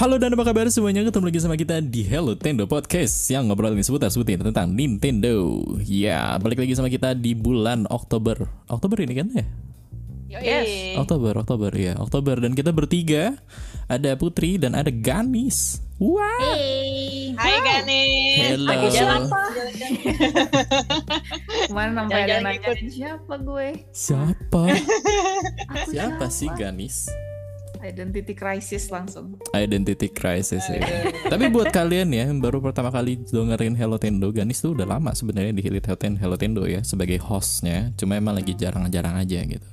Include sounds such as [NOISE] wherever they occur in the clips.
Halo dan apa kabar semuanya Ketemu lagi sama kita di Hello Tendo Podcast Yang ngobrolin seputar seputar tentang Nintendo Ya balik lagi sama kita di bulan Oktober Oktober ini kan ya? Yes. Oktober, Oktober ya Oktober dan kita bertiga Ada Putri dan ada Ganis Wow Hey. Hai Gani. Hello. Lagi jalan apa? Kemarin sampai ada nanya siapa gue? Siapa? [LAUGHS] Aku Siapa sih Ganis? Identity crisis langsung. Identity crisis ya. Tapi buat kalian ya baru pertama kali dengerin Hello Tendo, Ganis tuh udah lama sebenarnya di Hello Tendo ya sebagai hostnya. Cuma emang lagi jarang-jarang aja gitu.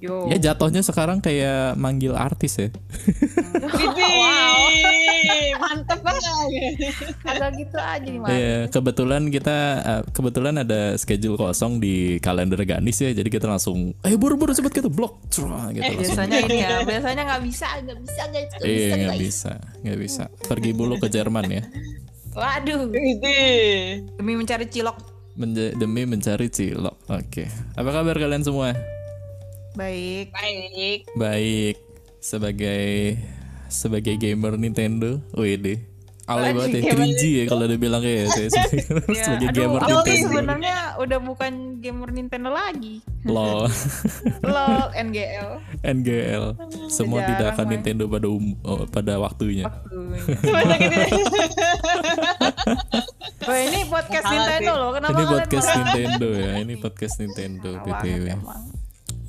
Yo. Ya jatuhnya sekarang kayak manggil artis ya. [LAUGHS] Widih. Mantep banget. Agak gitu aja nih. Iya, kebetulan kita eh, kebetulan ada schedule kosong di kalender Ganis ya. Jadi kita langsung, eh buru-buru cepet gitu blok, gitu langsung. Biasanya ini ya, [LAUGHS] biasanya nggak bisa, nggak bisa guys, nggak Iya bisa nggak bisa, nggak bisa. Pergi dulu ke Jerman ya, Waduh, demi mencari cilok. Menja- demi mencari cilok. Oke, apa kabar kalian semua? Baik. Baik. Baik, sebagai sebagai gamer Nintendo, wih Ale banget ya, cringy ya kalau dibilang ya saya [LAUGHS] sebagai, Ya, [LAUGHS] sebagai aduh, gamer Nintendo. sebenarnya udah bukan gamer Nintendo lagi. Lol, [LAUGHS] Lol, NGL. NGL, semua Jarang, tidak akan. Nintendo pada um- oh, pada waktunya. Wah ini podcast Nintendo loh. Kenapa Ini podcast Nintendo ya, ini podcast Nintendo emang.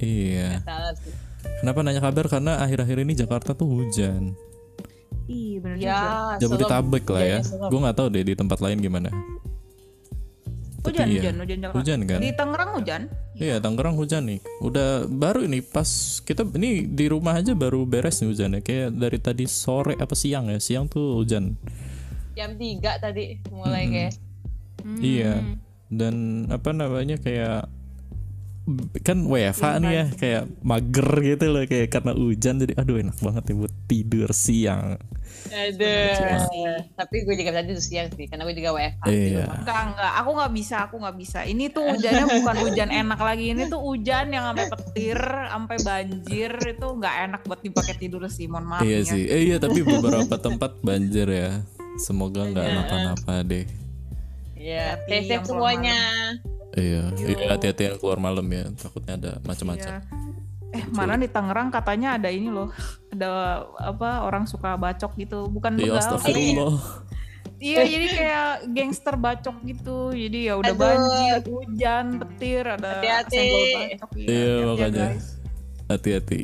Iya. Salah sih. Kenapa nanya kabar? Karena akhir-akhir ini Jakarta tuh hujan. Ih, bener juga. Ya. Jabodetabek lah ya. Hujannya Gue nggak tahu deh di tempat lain gimana. Tapi Hujan, iya. hujan, hujan Jakarta. Hujan kan? Di Tangerang hujan. Iya, Tangerang hujan nih. Udah baru ini pas kita ini di rumah aja baru beres nih hujannya. Kayak dari tadi sore apa siang ya? Siang tuh hujan. Jam 3 tadi mulai Mm-mm. guys. Iya. Dan apa namanya kayak kan WFH nih ya kayak mager gitu loh kayak karena hujan jadi aduh enak banget nih buat tidur siang. Aduh. Tapi gue juga tadi tuh siang sih karena gue juga WFH Iya. rumah. Enggak, enggak. Aku nggak bisa, aku nggak bisa. Ini tuh hujannya bukan hujan enak lagi. Ini tuh hujan yang sampai petir, sampai banjir. Itu nggak enak buat dipakai tidur sih. Mohon maaf Iya ya. sih. Eh iya tapi beberapa tempat banjir ya. Semoga nggak napa-napa deh. Iya. Safe yang keluar semuanya. Iya, iya hati-hati yang keluar malam ya. Takutnya ada macam-macam. Iya. Eh, mana di Tangerang katanya ada ini loh. Ada apa orang suka bacok gitu. Bukan Iya, begal. astagfirullah. Iya, jadi kayak gangster bacok gitu. Jadi ya udah Aduh. banjir, hujan, petir, ada Hati-hati. senggol bacok. Iya, hati-hati ya, makanya. guys. Hati-hati.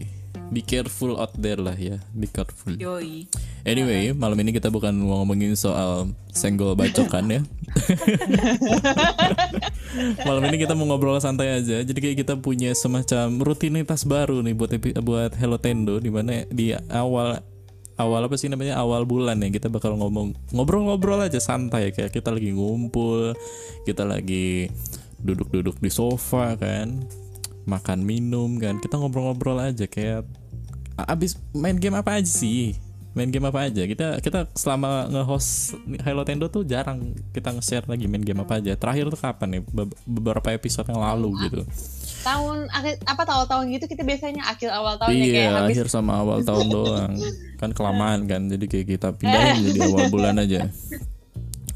Be careful out there lah ya. Be careful. Yoi. Anyway, malam ini kita bukan mau ngomongin soal senggol bacokan ya. [LAUGHS] malam ini kita mau ngobrol santai aja. Jadi kayak kita punya semacam rutinitas baru nih buat buat Hello Tendo di mana di awal awal apa sih namanya awal bulan ya kita bakal ngomong ngobrol-ngobrol aja santai kayak kita lagi ngumpul, kita lagi duduk-duduk di sofa kan, makan minum kan, kita ngobrol-ngobrol aja kayak abis main game apa aja sih? Main game apa aja. Kita kita selama nge-host Hello Tendo tuh jarang kita nge-share lagi main game apa aja. Terakhir tuh kapan nih? Be- beberapa episode yang lalu gitu. Tahun akhir apa tahun-tahun gitu kita biasanya akhir awal tahun ya kayak iya habis akhir sama awal tahun [LAUGHS] doang. Kan kelamaan kan jadi kayak kita pindahin jadi awal bulan aja. [LAUGHS]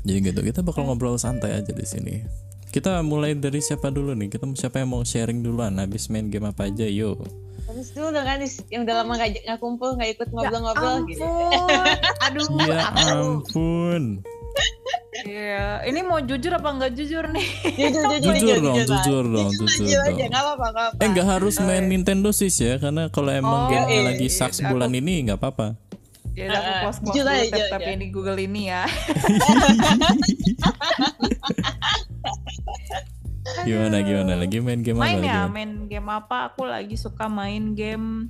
Jadi gitu kita bakal ngobrol santai aja di sini kita mulai dari siapa dulu nih kita siapa yang mau sharing duluan habis main game apa aja yuk Terus dulu dong kan yang udah lama gak, nggak kumpul nggak ikut ngobrol-ngobrol gitu. Ampun. [LAUGHS] Aduh, ya ampun Iya, ini mau jujur apa nggak jujur nih? Jujur, Jujur dong, lah. jujur dong, jujur Jujur aja, dong. nggak apa-apa, nggak apa. Eh nggak harus main Nintendo sih ya karena kalau emang Oh, gamenya iya, lagi iya, sucks iya. bulan ini nggak apa-apa. Ya udah aku close close jujur dulu aja, tab jujur tab aja. ini Google ini ya. [LAUGHS] [LAUGHS] Gimana gimana lagi main game apa Main ya, gimana? main game apa? Aku lagi suka main game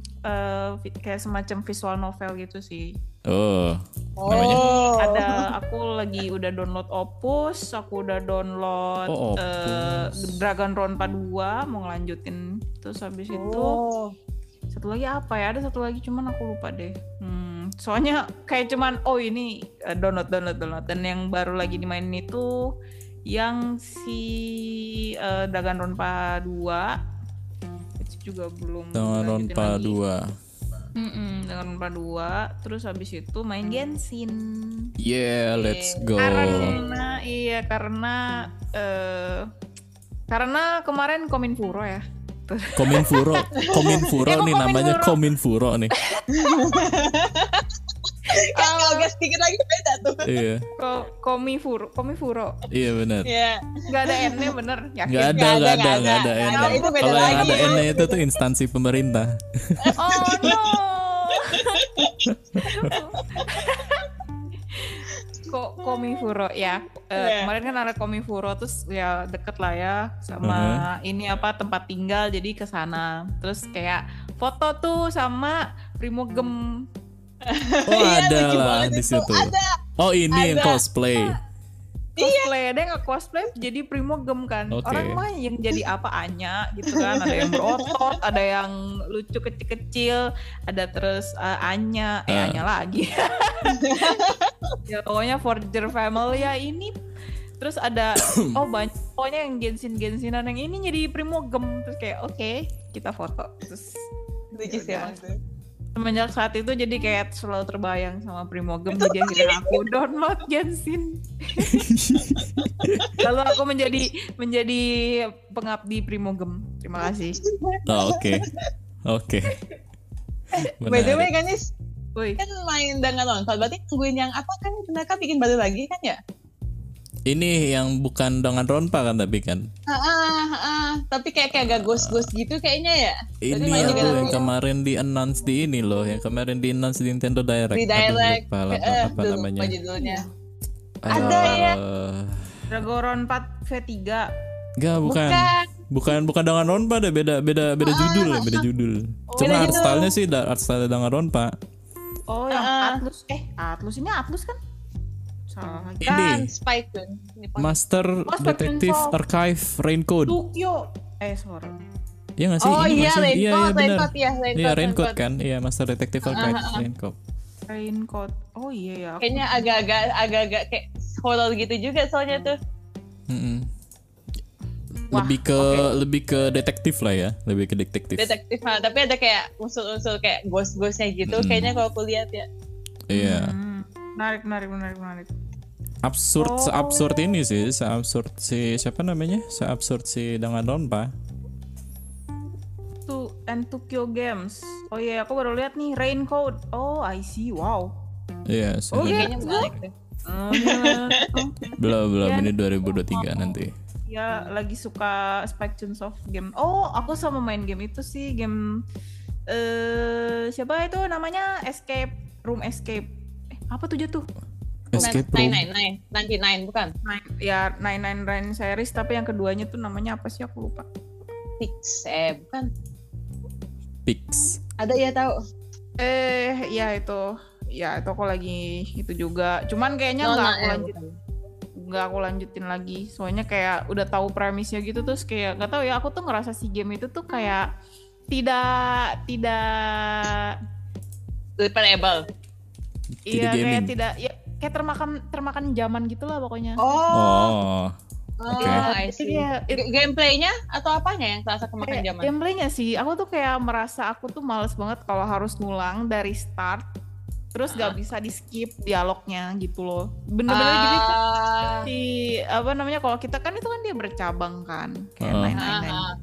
vi- kayak semacam visual novel gitu sih. Oh, namanya? Oh. Ada aku lagi udah download Opus, aku udah download Oh, Opus. Dragon Ronpa 2 mau ngelanjutin. Terus habis itu Oh. satu lagi apa ya ada satu lagi cuman aku lupa deh hmm, soalnya kayak cuman oh ini eh, download download download dan yang baru lagi dimainin itu yang si eh, Danganronpa 2 itu juga belum Danganronpa lanjutin lagi. Mm-mm, dengan Unpa 2 terus habis itu main Genshin Yeah, let's go. karena iya karena eh karena kemarin Kominfuro ya [LAUGHS] Kominfuro, Kominfuro Ya, kok nih namanya Kominfuro? Kominfuro nih. [LAUGHS] [LAUGHS] Kan kalau gas dikit lagi beda tuh. Iya, Ko Komifuro Komifuro iya benar. Iya. nggak ada N-nya bener yakin Nggak ada, Nggak ada, nggak ada, ada. ada N. Kalau yang lagi. ada N-nya itu tuh instansi pemerintah. oh no Ko Komifuro ya Eh, Iya. kemarin kan ada Komifuro terus ya deket lah ya sama ini apa tempat tinggal jadi ke sana terus kayak foto tuh sama Primogem Oh Iya, ada lah di itu. situ. Ada. Oh ini yang Ada. cosplay. cosplay ada yang nggak cosplay jadi Primogem kan Oke. orang mah yang jadi apa Anya gitu kan ada yang berotot [LAUGHS] ada yang lucu kecil-kecil ada terus eh, Anya eh Ah. Anya lagi [LAUGHS] ya pokoknya Forger Family ya ini terus ada [COUGHS] oh banyak pokoknya yang Genshin Genshinan yang ini jadi Primogem terus kayak oke kita foto terus Lucu sih emang tuh. Semenjak saat itu jadi kayak selalu terbayang sama Primogem jadi akhirnya aku download Genshin. [LAUGHS] Lalu aku menjadi menjadi pengabdi Primogem terima kasih. Oh, Oke, oke. By the way kan Woi. kan main dengan nonton. Berarti nungguin yang apa kan? Mereka bikin baru lagi kan ya? Ini yang bukan dengan Ronpa kan tapi kan. Ah, ah, ah. tapi kayak kayak agak ghost-ghost gitu kayaknya ya. Ini yang nanti. kemarin di announce di ini loh, yang kemarin di announce di Nintendo Direct. Di Aduh, direct. lupa lah, Eh, apa, tuh, namanya? lupa judulnya. Ada ya. Dragoron 4 V3 Enggak, bukan. Bukan. Bukan bukan dengan Ronpa deh, beda beda beda judul, ya, beda judul. Cuma beda art style-nya sih da- art style dengan Ronpa. oh yang Ah. Atlus eh Atlus ini Atlus kan salah lagi Kan Ini. Spike Gun. Ini pon- Master Master Detective Info. Archive Raincoat. Tokyo eh sorry Iya nggak sih? Oh Ini iya? Raincoat, iya, iya, benar. Raincoat ya, Raincoat. Iya, Raincoat Raincoat. kan? Iya, Master Detective Archive ah, ah. Raincoat. Raincoat oh iya ya aku- Kayaknya agak-agak agak-agak kayak horror gitu juga soalnya tuh. Mm-mm. Wah, Lebih ke lebih ke detektif lah ya, lebih ke detektif. Detektif, ah, tapi ada kayak unsur-unsur kayak ghost-ghostnya gitu. Mm. Kayaknya kalau aku lihat ya. Iya. Hmm, menarik menarik menarik menarik Absurd Oh. seabsurd ini sih, seabsurd si siapa namanya? Seabsurd si Danganronpa. tuh and Tokyo Games oh iya aku baru lihat nih Raincoat oh I see wow Iya, Oh. Kayaknya tuh. Oh, iya. Belum belum ini 2023 nanti. ya lagi suka Spectrums of Game oh aku sama main game itu sih game eh siapa itu namanya Escape Room Escape eh apa tuh jatuh Escape Nine Room. nine nine, ninety nine bukan? Nine, ya Nine Nine Nine series tapi yang keduanya tuh namanya apa sih aku lupa Six, eh bukan? Pix. Ada ya tahu? eh ya itu ya itu aku lagi itu juga cuman kayaknya nggak Nona, aku eh, lanjut bukan. nggak aku lanjutin lagi soalnya kayak udah tahu premisnya gitu terus kayak nggak tahu ya aku tuh ngerasa si game itu tuh kayak tidak tidak Repairable. iya kayak tidak ya kayak termakan termakan zaman gitu lah pokoknya Oh, Oh, oh, oke. I Jadi see. dia- it- Gameplaynya atau apanya yang terasa kemakan kayak zaman? gameplaynya sih aku tuh kayak merasa aku tuh males banget kalau harus ngulang dari start terus Ah. gak bisa di skip dialognya gitu loh bener-bener jadi tuh Ah, si apa namanya kalau kita kan itu kan dia bercabang kan kayak Ah. nine nine nine. ah,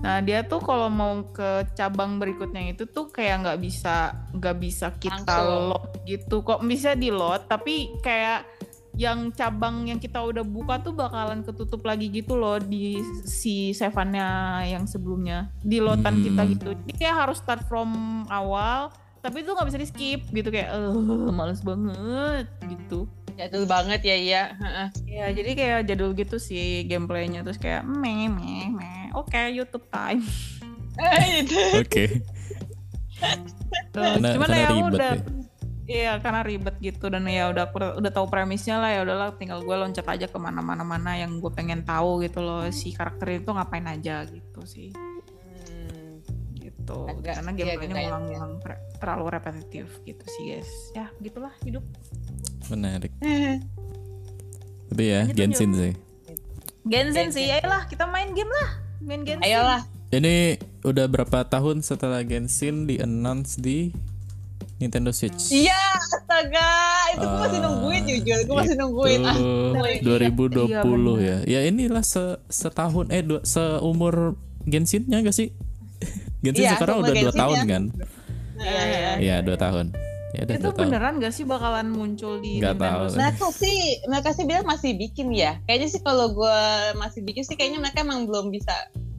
Nah dia tuh kalau mau ke cabang berikutnya itu tuh kayak nggak bisa nggak bisa kita Langsung. load gitu. Kok bisa di load tapi kayak yang cabang yang kita udah buka tuh bakalan ketutup lagi gitu loh di si sevannya yang sebelumnya. Di loadan Hmm. kita gitu. Jadi kayak harus start from awal tapi itu nggak bisa di skip gitu. Kayak eh males banget gitu jadul banget ya iya. Heeh. ya jadi kayak jadul gitu sih gameplaynya terus kayak meh meh meh oke YouTube time Eh, oke. Tuh, Karena, cuman karena ya ribet udah ya. iya karena ribet gitu dan ya udah aku udah tahu premisnya lah ya udahlah tinggal gue loncat aja ke mana-mana mana yang gue pengen tahu gitu loh si karakter itu ngapain aja gitu sih Hmm. gitu Agak- karena iya, gameplaynya agak ngulang-ngulang re- terlalu repetitif gitu sih guys ya gitulah hidup Menarik. Tapi ya Lanjut, Genshin sih. Genshin Genshin. sih ayolah kita main game lah main Genshin Ayolah, Ini udah berapa tahun setelah Genshin di announce di Nintendo Switch? Iya, astaga, itu gue masih nungguin jujur, gue masih nungguin. Ah, Itu 2020 ya. Ya inilah se setahun eh dua, seumur Genshinnya gak sih? [LAUGHS] Genshin Iya, sekarang udah dua Genshin tahun ya. kan? Iya, iya. Iya dua tahun. Ya Itu beneran gak sih bakalan muncul di Nggak Nintendo tahu. Mereka sih, mereka sih bilang masih bikin ya. Kayaknya sih kalau gue masih bikin sih, kayaknya mereka emang belum bisa,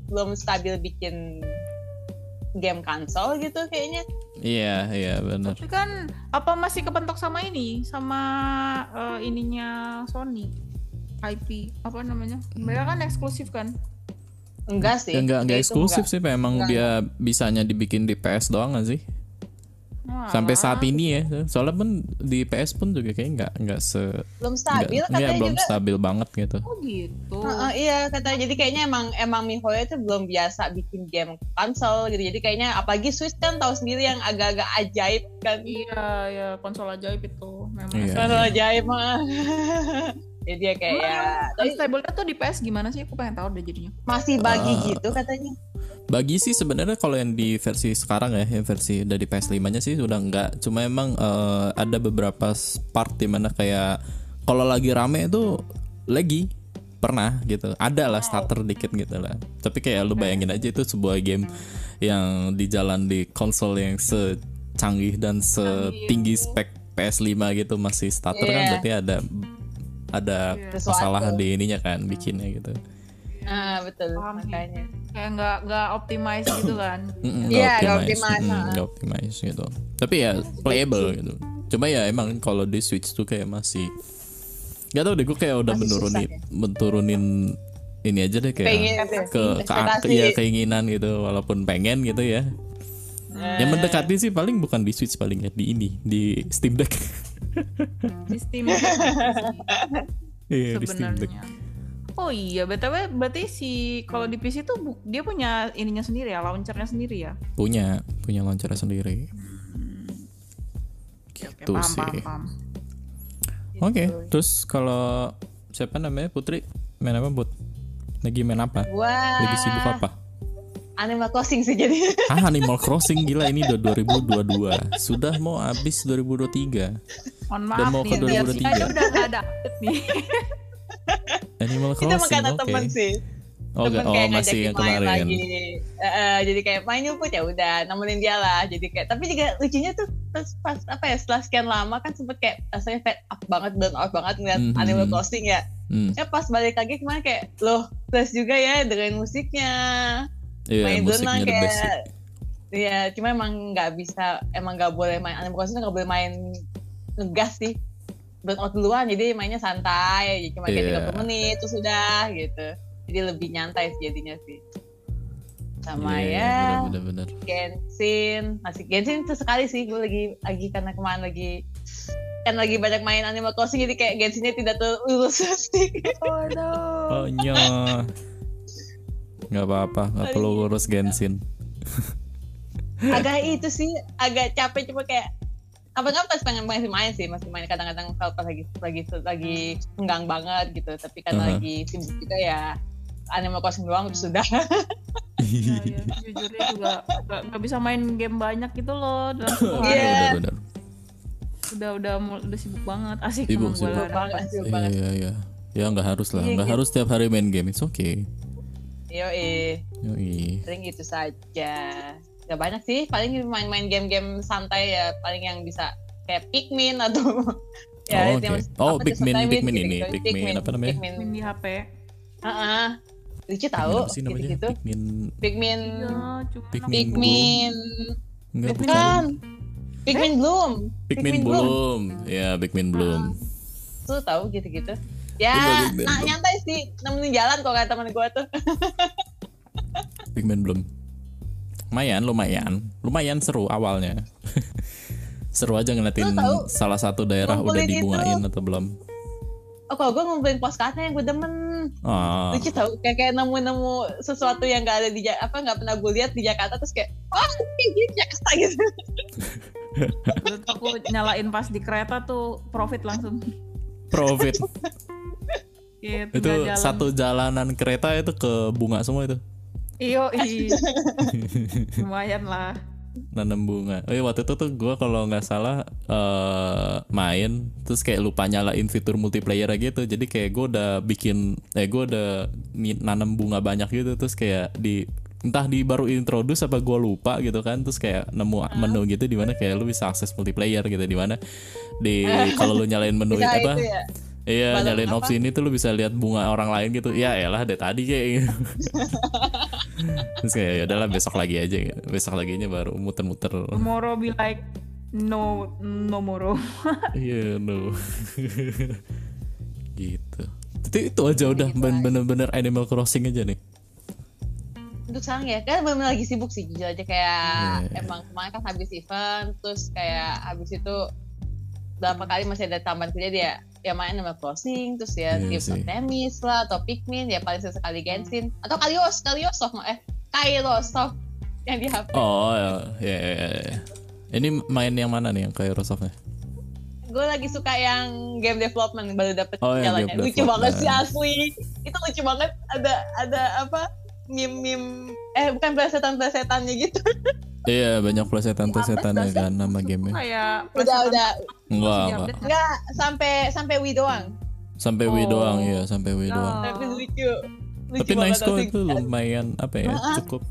belum stabil bikin game konsol gitu kayaknya. Iya iya benar. Tapi kan apa masih kepentok sama ini, sama eh, ininya Sony IP apa namanya? Mereka kan eksklusif kan? Enggak sih. Ya, enggak enggak eksklusif enggak. sih, Pak. emang Enggak, dia bisanya dibikin di PS doang gak sih? Wah, Sampai saat ini ya. Soalnya pun di PS pun juga kayak nggak nggak se Belum nggak stabil nggak, katanya belum juga. stabil banget gitu. Oh gitu. Heeh, iya katanya jadi kayaknya emang emang miHoYo itu belum biasa bikin game konsol gitu jadi kayaknya apalagi Switch kan tahu sendiri yang agak-agak ajaib kan Iya, ya konsol ajaib itu memang. Iya. konsol ajaib mah [LAUGHS] jadi dia kayak Emang ya tapi unstable-nya tuh di PS gimana sih? Aku pengen tahu deh jadinya. masih bagi Ah. gitu katanya Bagi sih sebenarnya kalau yang di versi sekarang ya, yang versi dari PS5-nya sih udah enggak. Cuma emang eh, ada beberapa part di mana kayak kalau lagi rame itu lagi pernah gitu. Ada lah starter dikit gitu lah. Tapi kayak lu bayangin aja itu sebuah game yang di jalan di konsol yang secanggih dan setinggi spek PS5 gitu masih starter kan Iya. berarti ada ada Sesuatu. kesalahan di ininya kan bikinnya gitu. Ah betul Paham sih. makanya Kayak nggak nggak optimize gitu [CLEARS THROAT] kan. Iya, nggak nggak optimize, ah. nggak optimize gitu. Tapi ya playable gitu. Cuma ya emang kalau di Switch tuh kayak masih Gak tau deh gue kayak udah Masih menurunin susah menurunin ini aja deh kayak Pengen ke, ke, ekspektasi. ya keinginan gitu walaupun pengen gitu ya. Yang Eh. mendekati sih paling bukan di Switch paling ya di ini di Steam Deck. Di Steam [LAUGHS] Iya di Steam Deck. Oh iya, btw berarti si kalau di PC tuh bu- dia punya ininya sendiri ya, launchernya sendiri ya. Punya punya launcher sendiri. Oke, Gitu paham, sih. paham. Oke, terus kalau siapa namanya Putri main apa buat? Lagi main apa? wah Lagi sibuk apa? Animal Crossing sih jadi Ah Animal Crossing gila ini udah 2022 Sudah mau habis 2023 Mohon Dan maaf mau ke nih, 2023. kayaknya udah nggak ada nih. [LAUGHS] Animal Crossing makanya oke. temen sih. Oh, temen oh kayak masih ngajakin yang main kemarin. lagi. Eh, jadi kayak main nyumput ya udah nemenin dia lah. Jadi kayak tapi juga lucunya tuh pas, pas apa ya setelah sekian lama kan sempet kayak rasanya fed up banget burn out banget ngeliat Mhm. Animal Crossing ya. Hmm. ya pas balik lagi kemarin kayak loh plus juga ya dengan musiknya. Iya main musiknya berenang the best sih. Kayak Iya, cuma emang nggak bisa, emang nggak boleh main Animal Crossing nggak boleh main ngegas sih. Burnout duluan, jadi mainnya santai, cuma kayak Iya. 30 menit terus sudah gitu. Jadi lebih nyantai sih jadinya sih. Sama Iya, ya, bener-bener Genshin, masih Genshin sesekali sih gue lagi lagi karena kemarin lagi kan lagi banyak main Animal Crossing jadi kayak Genshinnya tidak terurus sih. Oh no. Oh nyo Gak apa-apa Gak perlu urus Genshin agak itu sih agak capek cuma kayak kapan-kapan pas pengen masih main sih masih main kadang-kadang kalau pas lagi lagi lagi enggang banget gitu tapi karena Uh-huh. lagi sibuk juga ya Animal Crossing doang sudah Iya, iya. Jujurnya juga nggak nggak bisa main game banyak gitu loh dalam satu hari. Iya. Bener-bener Udah udah udah sibuk banget. Asik Sibuk, sibuk. banget sibuk Iya banget iya iya Ya gak harus lah Iya, Gak gitu. harus tiap hari main game It's okay yo eh Yoi. paling gitu saja gak banyak sih paling main-main game-game santai ya paling yang bisa kayak Pikmin atau [LAUGHS] Oh, yang oke. apa Oh, Pikmin, Pikmin gitu, ini. gitu. Pikmin, apa namanya? Pikmin. Main di HP. Heeh. lucu Pikmin tahu apa sih namanya? gitu-gitu Pikmin Pikmin Pikmin. Pikmin Enggak bukan Pikmin Bloom Pikmin Pikmin belum Ya Pikmin belum tuh tahu gitu-gitu ya nah, nyantai sih nemenin jalan kok kata temen gue tuh [LAUGHS] Pikmin belum. Lumayan, lumayan. Lumayan seru awalnya. [LAUGHS] seru aja ngeliatin tahu, salah satu daerah udah ngumpulin itu. dibungain atau belum. oh kalau gue ngumpulin postcardnya yang gue demen Ah, lucu tau kayak kayak nemu-nemu sesuatu yang gak ada di apa nggak pernah gue lihat di Jakarta terus kayak oh ini di Jakarta gitu aku nyalain pas di kereta tuh profit langsung. profit. Gitu, itu jalan. satu jalanan kereta itu ke bunga semua itu. Iyo, i. [LAUGHS] lumayan lah. nanam bunga. Oh iya waktu itu tuh gue kalau nggak salah eh main terus kayak lupa nyalain fitur multiplayer gitu. Jadi kayak gue udah bikin eh gue udah nanam bunga banyak gitu terus kayak di entah di baru introduce apa gue lupa gitu kan terus kayak nemu menu gitu di mana kayak lu bisa akses multiplayer gitu di mana di [LAUGHS] kalau lu nyalain menu Bisa apa itu ya. iya Balon nyalain apa? opsi ini tuh lu bisa lihat bunga orang lain gitu ya elah dari tadi kayak gitu. [LAUGHS] terus kayak ya udahlah besok lagi aja gitu. besok laginya baru muter-muter. Tomorrow be like no no moro. [LAUGHS] Iya no. [LAUGHS] Gitu. Tapi itu aja udah ben- bener-bener Animal Crossing aja nih. Untuk sekarang ya, kan bener lagi sibuk sih jujur aja. Kayak Iya. emang kemarin kan habis event, terus kayak habis itu berapa kali masih ada tambahan kerja dia ya main Animal Crossing, terus ya Iya Tips of. Temis lah, atau Pikmin, ya paling sesekali Genshin, atau Kalios, Kaliosov, eh Kailosov yang di HP. Oh ya ya, ya, ya, ya. Ini main yang mana nih yang kayak Rosoftnya? Gue lagi suka yang game development baru dapet Oh, jalannya. Lucu development. banget sih asli. Itu lucu banget. Ada ada apa? Meme-meme eh bukan plesetan-plesetannya gitu. [LAUGHS] Iya banyak plesetan-plesetannya Apa, kan nama gamenya Kayak udah udah Enggak enggak enggak sampai sampai Wii doang. Sampai Wii Oh. doang ya Sampai Wii Oh. doang Tapi lucu. Lucu Tapi nice banget kok itu lumayan Apa ya. Cukup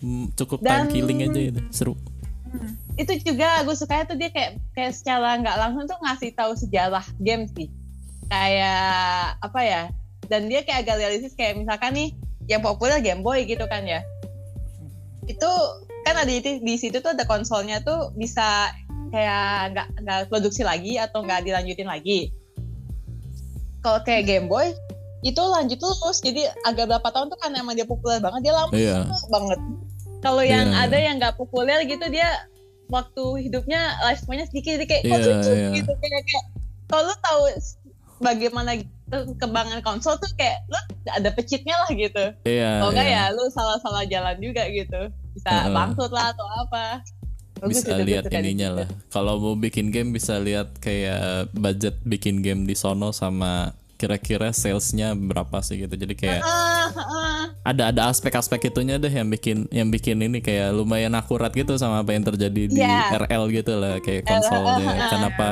mm, Cukup time Dan- killing aja itu Seru Itu juga gue sukanya tuh dia kayak kayak secara nggak langsung tuh ngasih tahu sejarah game sih. Kayak apa ya? Dan dia kayak agak realistis kayak misalkan nih yang populer Game Boy gitu kan ya. Itu kan ada di, di situ tuh ada konsolnya tuh bisa kayak nggak nggak produksi lagi atau nggak dilanjutin lagi. Kalau kayak Game Boy itu lanjut terus jadi agak berapa tahun tuh kan emang dia populer banget dia lama Iya banget. Kalau yang Iya, ada yang nggak populer gitu dia waktu hidupnya lifespan-nya sedikit jadi kayak kok Iya, lucu iya. gitu kayak kayak kalau lu tahu bagaimana kembangan konsol tuh kayak lu ada pecitnya lah gitu. Iya Kalau enggak iya. ya lu salah-salah jalan juga gitu. Bisa Heeh. bangkrut lah atau apa. Bagus bisa itu, lihat ininya situ. lah. Kalau mau bikin game bisa lihat kayak budget bikin game di sono sama kira-kira salesnya berapa sih gitu. Jadi kayak ada ada aspek-aspek itunya deh yang bikin yang bikin ini kayak lumayan akurat gitu sama apa yang terjadi di Iya. RL gitu lah kayak konsolnya kenapa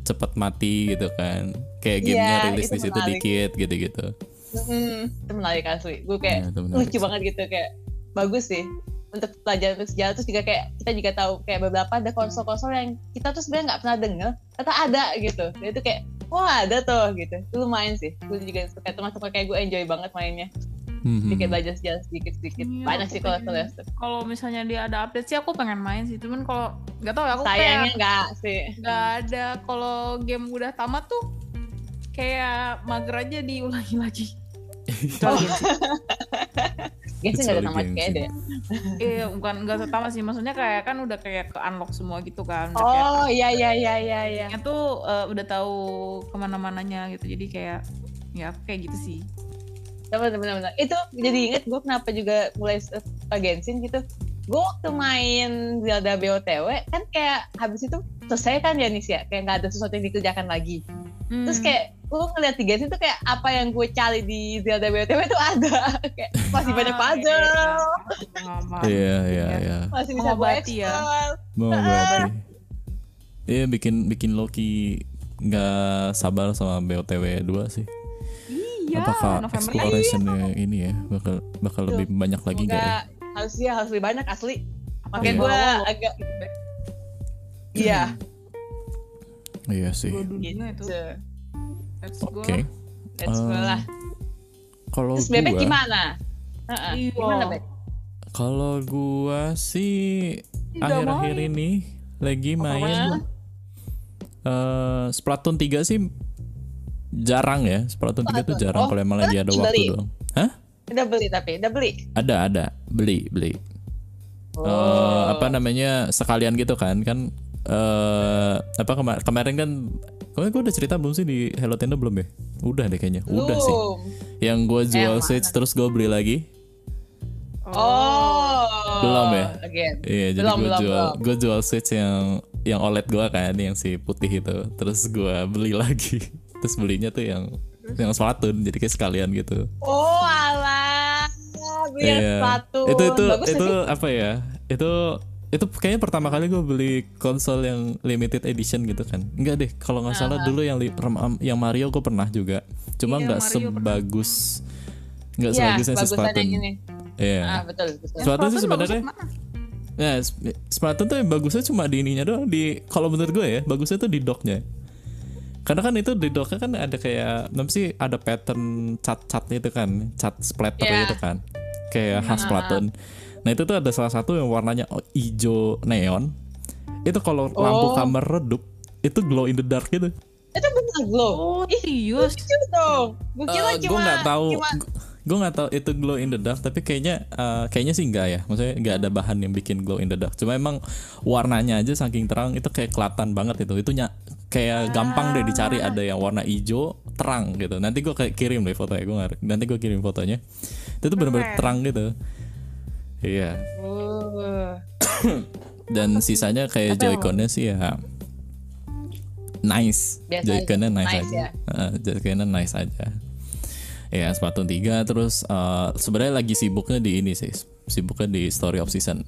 cepet mati gitu kan. Kayak Iya, gamenya rilis itu di situ dikit gitu-gitu. Mm, itu menarik asli. Gue kayak Iya, menarik lucu banget gitu kayak bagus sih untuk pelajaran untuk sejarah terus juga kayak kita juga tahu kayak beberapa ada konsol-konsol yang kita tuh sebenarnya nggak pernah denger ternyata ada gitu. Dan itu kayak wah ada tuh gitu. Itu lumayan sih. Gue juga suka termasuk kayak gue enjoy banget mainnya. Mhm. sedikit belajar sejarah sedikit sedikit Iya, banyak sih kalau pengen. Celeste kalau misalnya dia ada update sih aku pengen main sih. Cuman kalau nggak tahu ya aku sayangnya kayak enggak sih. nggak ada. Kalau game udah tamat tuh kayak mager aja diulangi lagi. [LAUGHS] Kecuali [LAUGHS] Genshin. Genshin nggak ada tamat kayak Genshin. deh Iya, bukan nggak tamat sih. Maksudnya kayak kan udah kayak ke unlock semua gitu kan. Udah oh iya iya iya iya iya tuh eh, udah tahu ke mana-mananya gitu jadi kayak ya aku kayak gitu sih benar benar itu jadi inget gue kenapa juga mulai suka Genshin gitu gue waktu main Zelda BOTW kan kayak habis itu selesai kan ya Nis ya kayak nggak ada sesuatu yang dikerjakan lagi Hmm. terus kayak gue ngeliat di Genshin tuh kayak apa yang gue cari di Zelda BOTW tuh ada [LAUGHS] kayak masih banyak Ah, puzzle pengalaman. Iya iya Ya. iya. masih bisa Mengobati ya. Mau berarti. Iya bikin bikin Loki nggak sabar sama BOTW 2 sih. iya Apakah November explorationnya ini ya bakal bakal lebih banyak lagi nggak ya? Semoga harus ya harus lebih banyak asli makanya Iya. gue Wow. agak iya Iya sih. Itu gitu. Let's go Oke. let's go Eh, lah Kalau terus bebek gua, gimana Heeh, Iya. gimana kalau gua sih Tidak akhir-akhir main. ini lagi main eh Splatoon 3 sih jarang ya. Splatoon 3 tuh Splatoon. jarang Oh, kalau emang lagi ada waktu doang. Hah? udah beli tapi udah beli Ada ada beli beli. Oh. Eh, apa namanya sekalian gitu kan kan eh apa kema- kemarin kan kemarin gue udah cerita belum sih di Hello Tendo belum ya udah deh kayaknya udah sih yang gue jual yang switch terus gue beli lagi Oh. Belum ya? Again. iya jadi gue jual gue jual switch yang yang OLED gue kan yang si putih itu terus gue beli lagi [LAUGHS] terus belinya tuh yang yang Splatoon jadi kayak sekalian gitu Oh alah. yang Iya. satu Itu itu bagus itu sih. apa ya? Itu itu kayaknya pertama kali gue beli konsol yang limited edition gitu kan. Enggak deh, kalau nggak salah dulu yang li- rem- yang Mario gue pernah juga. Cuma Iya, nggak pernah. sebagus nggak Iya, sebagus yang Splatoon. yang ini. Iya. Ah, betul, betul. Splatoon sih sebenarnya? Ya, Sp- Splatoon tuh yang bagusnya cuma di ininya doang di kalau menurut gue ya, bagusnya tuh di docknya. Karena kan itu di docknya kan ada kayak apa sih ada pattern cat-catnya itu kan, cat splatter Iya. itu kan. Kayak khas Splatoon. Nah, itu tuh ada salah satu yang warnanya hijau neon. Itu kalau lampu Oh. kamar redup, itu glow in the dark gitu. Itu benar glow. Oh, serius? Lucu dong. Gue kira gue cuma Eh, nggak tahu cuma gue nggak tahu itu glow in the dark tapi kayaknya eh, kayaknya sih enggak ya maksudnya nggak ada bahan yang bikin glow in the dark cuma emang warnanya aja saking terang itu kayak kelihatan banget itu itu nya- kayak gampang deh dicari ada yang warna hijau terang gitu nanti gue kayak kirim deh fotonya gue nanti gue kirim fotonya itu tuh bener-bener Keren. terang gitu iya Uh, dan sisanya kayak yang- joyconnya sih ya nice joyconnya nice, Nice aja ya. Heeh, joyconnya nice aja ya Splatoon 3 terus eh, sebenarnya lagi sibuknya di ini sih sibuknya di Story of Season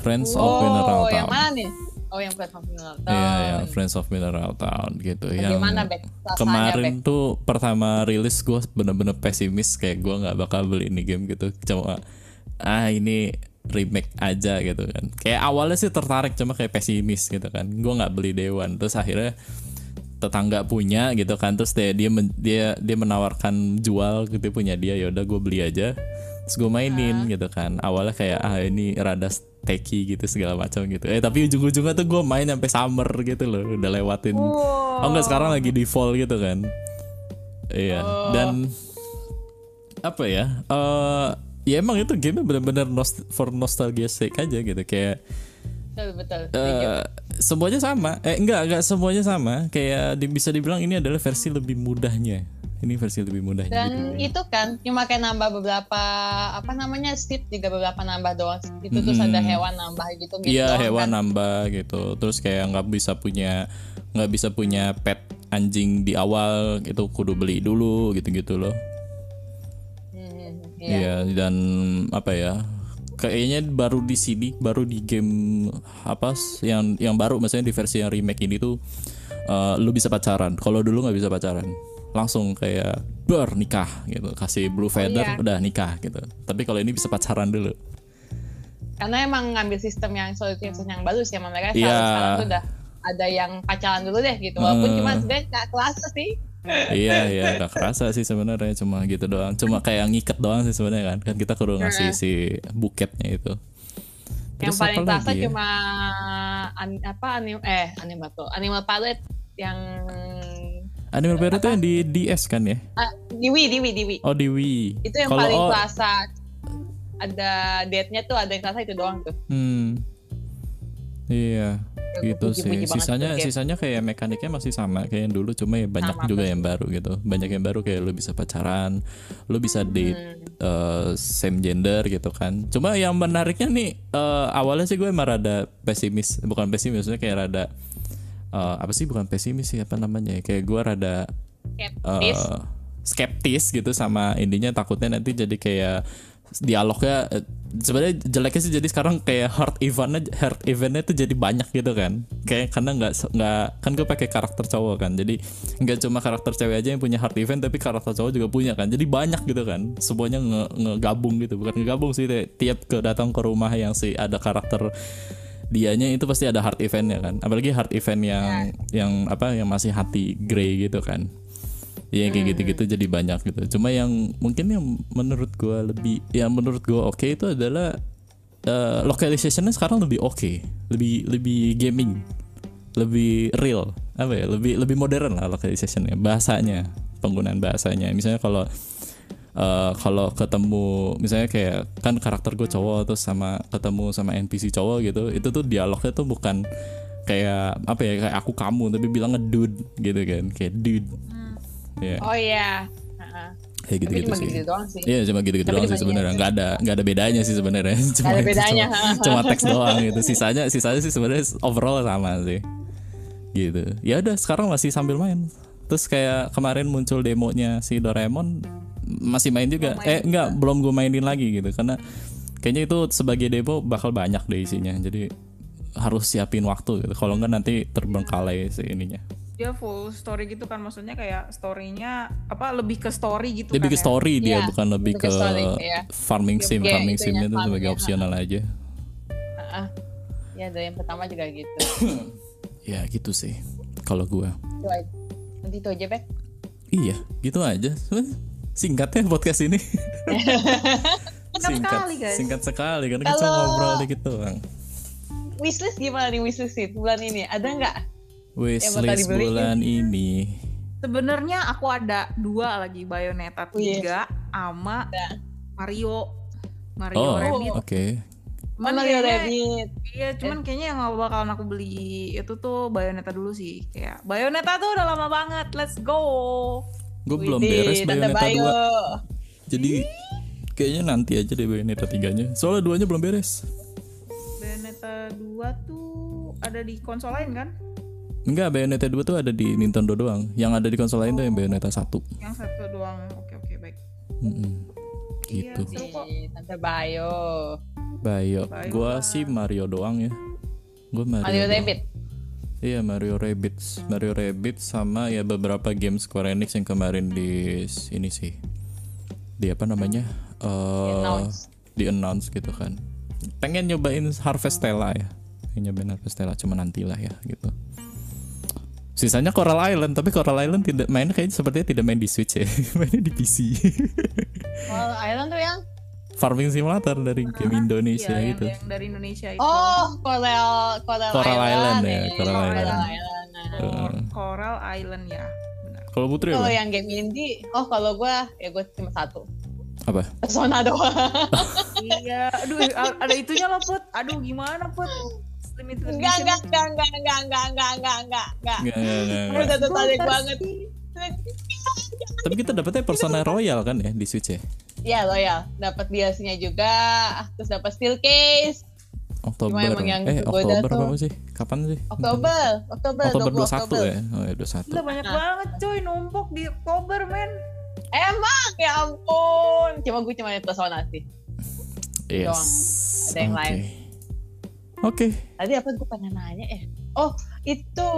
Friends of Mineral oh, yang Town mana nih? Oh, yang platform Mineral Town. Iya, yang Friends of Mineral Town gitu. yang Bagaimana, Bek? Rasanya, kemarin Bek? tuh pertama rilis gue bener-bener pesimis kayak gue nggak bakal beli ini game gitu. Cuma ah ini remake aja gitu kan. Kayak awalnya sih tertarik cuma kayak pesimis gitu kan. Gue nggak beli Dewan. Terus akhirnya tetangga punya gitu kan. Terus dia dia dia, dia menawarkan jual gitu punya dia ya udah gue beli aja. Terus gue mainin gitu kan. Awalnya kayak ah ini rada techy gitu segala macam gitu. Eh tapi ujung-ujungnya tuh gue main sampai summer gitu loh. Udah lewatin. Oh enggak sekarang lagi di fall gitu kan. Iya. Dan apa ya eh ya emang itu game bener-bener nost- for nostalgia sake aja gitu kayak Betul, betul. eh semuanya sama eh enggak enggak semuanya sama kayak di- bisa dibilang ini adalah versi lebih mudahnya ini versi lebih mudahnya Dan gitu. itu kan cuma kayak nambah beberapa apa namanya seat juga beberapa nambah doang. Itu terus ada hewan nambah gitu gitu. Iya hewan kan. nambah gitu terus kayak nggak bisa punya nggak bisa punya pet anjing di awal itu kudu beli dulu gitu-gitu loh Hmm, Iya iya. dan apa ya kayaknya baru di sini baru di game apa yang yang baru misalnya di versi yang remake ini tuh eh, lu bisa pacaran kalau dulu nggak bisa pacaran langsung kayak ber nikah gitu kasih blue feather iya. udah nikah gitu tapi kalau ini bisa pacaran dulu Karena emang ngambil sistem yang solution yang sih sama mereka. Iya. Sekarang, udah ada yang pacaran dulu deh gitu. Walaupun Hmm. cuma sebenarnya nggak kerasa sih. Iya iya nggak kerasa sih sebenarnya cuma gitu doang. Cuma kayak ngikat doang sih sebenarnya kan. Kan kita kudu ngasih si buketnya itu. Yang Terus paling apa kerasa ya? cuma an- apa anim eh animal tuh animal pilot yang Animal Planet itu yang di DS kan ya? Ah, Diwi Diwi Diwi oh di Wii. Itu yang Kalau- paling oh, kerasa. Ada date-nya tuh ada yang kerasa itu doang tuh. Hmm. Iya, gitu puji-puji sih. banget Sisanya tuh sisanya kayak mekaniknya masih sama kayak yang dulu, cuma ya banyak Sama, juga pasti. yang baru gitu. Banyak yang baru kayak lu bisa pacaran, lu bisa date Hmm. eh, same gender gitu kan. Cuma yang menariknya nih eh, awalnya sih gue emang rada pesimis, bukan pesimis, maksudnya kayak rada eh, apa sih bukan pesimis sih apa namanya? ya, Kayak gue rada skeptis eh, skeptis gitu sama intinya takutnya nanti jadi kayak dialognya eh, sebenarnya jeleknya sih jadi sekarang kayak heart eventnya heart eventnya tuh jadi banyak gitu kan. Kayak karena nggak nggak kan gue pakai karakter cowok kan. Jadi nggak cuma karakter cewek aja yang punya heart event tapi karakter cowok juga punya kan. Jadi banyak gitu kan. Semuanya nge ngegabung gitu. Bukan ngegabung sih ti- tiap ke datang ke rumah yang si ada karakter dianya itu pasti ada heart eventnya kan. Apalagi heart event yang yang apa yang masih hati grey gitu kan Iya kayak gitu-gitu jadi banyak gitu. Cuma yang mungkin yang menurut gua lebih yang menurut gua oke itu adalah eh, localizationnya sekarang lebih oke, lebih lebih gaming, lebih real, apa ya, lebih lebih modern lah localizationnya, bahasanya, penggunaan bahasanya. Misalnya kalau eh, kalau ketemu misalnya kayak kan karakter gue cowok terus sama ketemu sama NPC cowok gitu, itu tuh dialognya tuh bukan kayak apa ya kayak aku kamu tapi bilangnya dude gitu kan kayak dude Iya. oh iya Heeh. kayak gitu gitu cuma sih gitu doang sih Iya cuma gitu-gitu Tapi doang sih sebenarnya iya. nggak ada nggak ada bedanya sih sebenarnya [LAUGHS] cuma ada bedanya. cuma, [LAUGHS] cuma teks doang gitu sisanya sisanya sih sebenarnya overall sama sih gitu ya udah sekarang masih sambil main terus kayak kemarin muncul demonya si Doraemon masih main juga. eh enggak, belum gue mainin lagi gitu karena kayaknya itu sebagai demo bakal banyak deh isinya. Jadi harus siapin waktu gitu. Kalau enggak nanti terbengkalai si ininya. Dia full story gitu kan maksudnya kayak storynya apa lebih ke story gitu Lebih kan ke story dia Iya, bukan lebih lebih ke ke story, iya. farming sim, Game farming itunya, sim itu sebagai opsional aja. Heeh. ya dari yang pertama juga gitu [COUGHS] Ya gitu sih. Kalau aja nanti itu aja Bek Iya, gitu aja. Singkatnya podcast ini. [LAUGHS] Singkat sekali, guys. Singkat sekali karena kita ngobrol dikit doang. wishlist gimana nih wishlist sih bulan ini ada nggak Wishlist bulan ini. Sebenarnya aku ada dua lagi Bayonetta Iya. 3 sama Ada. Mario Mario Oh, Rabbit. oke. Cuman Mario kayaknya- Rabbit Iya, cuman kayaknya yang gak bakalan aku beli itu tuh Bayonetta dulu sih. Kayak Bayonetta tuh udah lama banget. Let's go. Gue belum beres Bayonetta Bayo. 2. Jadi kayaknya nanti aja deh Bayonetta 3-nya. Soalnya duanya belum beres. Bayonetta 2 tuh ada di konsol lain kan? Enggak, Bayonetta 2 tuh ada di Nintendo doang. Yang ada di konsol lain tuh yang Bayonetta 1. Yang satu doang. Oke, oke, baik. Iya, Gitu. Ih, Tante Bayo Bayo. Bayo Gua sih Mario doang ya. Gue Mario. Mario doang. Rabbit Iya Mario Rabbids, Mario Rabbids sama ya beberapa game Square Enix yang kemarin di ini sih, di apa namanya, eh announce. di announce gitu kan. Pengen nyobain Harvestella ya, pengen nyobain Harvestella cuma nantilah ya gitu. Sisanya Coral Island, tapi Coral Island tidak main kayaknya sepertinya tidak main di Switch ya, [LAUGHS] mainnya di PC. Coral Island tuh yang Farming Simulator dari game Indonesia Iya, yang, gitu. yang dari Indonesia itu. oh Coral Coral, Coral Island ya, ya, Coral Coral Island. Island. Nah. Heeh. Coral Island ya. Benar. Kalau Putri Kalau yang game indie, oh kalau gue ya gue cuma satu. Apa? Persona doang. iya, aduh ada itunya loh, Put. Aduh, gimana, Put? Limited Enggak, enggak, enggak, enggak, enggak, enggak, enggak, enggak, enggak, enggak. Nggak, nggak, nggak, Gue nggak. udah tertarik banget. Tapi kita dapetnya Persona Royal kan ya di Switch ya? Iya loyal, dapat DLC-nya juga, terus dapat steel case. Oktober. Cuma emang yang eh Oktober udah apa sih? Kapan sih? Oktober, Oktober, Oktober 20 21 Oktober. ya? Oh ya 21. Gila banyak Nah. banget coy numpuk di Oktober, men. Emang ya ampun. Cuma gue cuma Persona sih. Yes. Ada yang Oke. lain. Oke. Tadi apa gue pengen nanya ya? Oh itu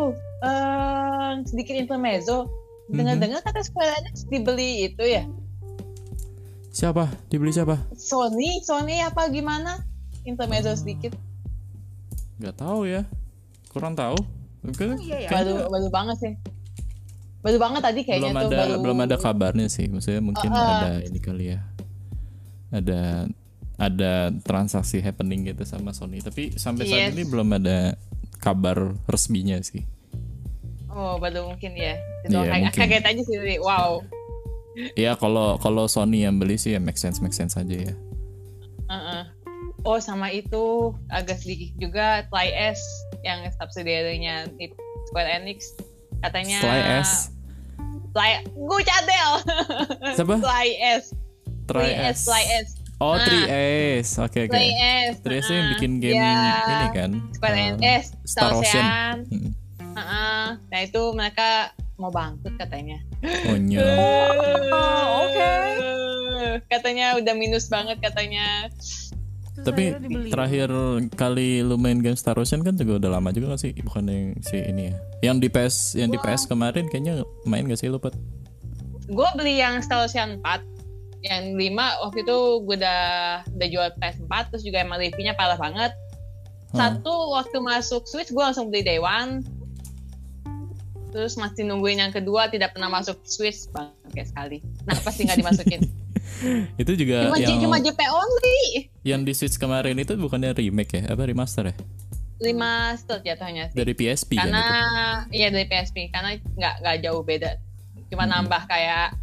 eh sedikit intermezzo. Dengar-dengar kata Square Enix dibeli itu ya? Siapa? Dibeli siapa? Sony, Sony apa gimana? Intermezzo Hmm. sedikit. Gak tahu ya. Kurang tahu. Oke. Iya ya. Baru baru banget sih. Baru banget tadi kayaknya belum tuh ada baru. belum ada kabarnya sih. Maksudnya mungkin Uh, uh. ada ini kali ya. Ada ada transaksi happening gitu sama Sony. Tapi sampai saat Yes. ini belum ada kabar resminya sih. Oh baru mungkin ya. Iya, Itu mungkin. kaget aja sih. Wow. Ya kalau kalau Sony yang beli sih ya make sense make sense aja ya. Uh-uh. Oh sama itu agak sedikit juga Fly S yang subsidiary-nya di Square Enix katanya Sly S, Fly gue cadel Siapa? [LAUGHS] Fly S Try 3S S. Fly S Oh, Ah. 3S. Oke, oke. Fly S 3S itu yang uh-uh. bikin game Ya, ini kan. Square um, Enix Star Star Ocean. Ocean Mm. Uh-uh. nah itu mereka mau bangkrut katanya Oh, nyo. Oh, [LAUGHS] oke. katanya udah minus banget katanya Terus Tapi terakhir kali lu main game Star Ocean kan juga udah lama juga gak sih? Bukan yang si ini ya. Yang di PS yang di PS kemarin kayaknya main gak sih lu, Pat? gue beli yang Star Ocean 4 yang 5 waktu itu gue udah udah jual PS4 terus juga emang reviewnya parah banget Hmm. satu waktu masuk Switch gue langsung beli Day One terus masih nungguin yang kedua tidak pernah masuk Switch bangke sekali nah pasti nggak dimasukin [LAUGHS] Itu juga cuma, yang cuma JP only yang di Switch kemarin itu bukannya remake ya? Apa remaster ya? remaster jatuhnya sih Dari PSP kan karena itu. iya dari PSP karena nggak nggak jauh beda cuma Hmm. nambah kayak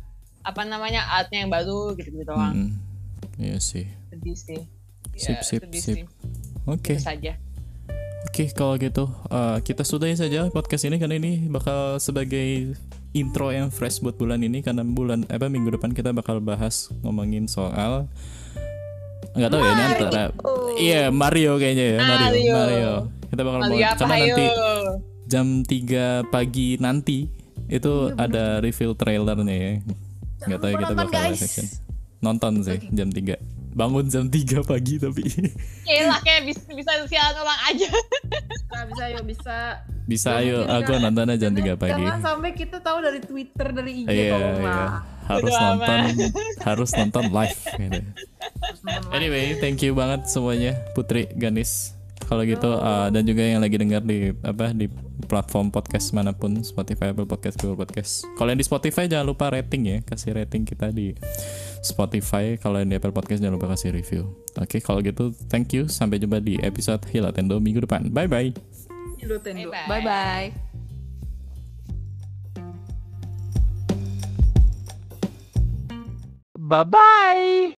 apa namanya artnya yang baru gitu gitu doang Mm-mm. Iya sih. sedih sih Sip, sip, sedih sip. sih. Oke. Itu saja Oke, kalau gitu eh, kita sudahi saja podcast ini karena ini bakal sebagai intro yang fresh buat bulan ini karena bulan apa minggu depan kita bakal bahas ngomongin soal nggak tahu ya ini antara iya Mario kayaknya ya Mario Mario. Mario kita bakal Mario apa karena nanti jam 3 pagi nanti itu ada reveal trailernya ya nggak tahu ya kita bakal live action nonton sih jam 3 bangun jam 3 pagi tapi Kayak kayak bisa, bisa siaran ulang aja. Nah, bisa yuk bisa. bisa ayo aku jangan- nonton aja jam 3 pagi Jangan sampai kita tahu dari Twitter dari IG iya tolong iya lah. harus nonton harus nonton live gitu. Terus nonton live. Anyway, thank you banget semuanya Putri Ganis. Kalau gitu uh, dan juga yang lagi dengar di apa di platform podcast mana pun Spotify, Apple Podcast, Google Podcast. Kalau yang di Spotify jangan lupa rating ya, kasih rating kita di Spotify. Kalau yang di Apple Podcast jangan lupa kasih review. Oke, kalau gitu thank you. Sampai jumpa di episode Hilatendo minggu depan. Bye bye. Nintendo. Bye-bye. Bye bye. Bye bye.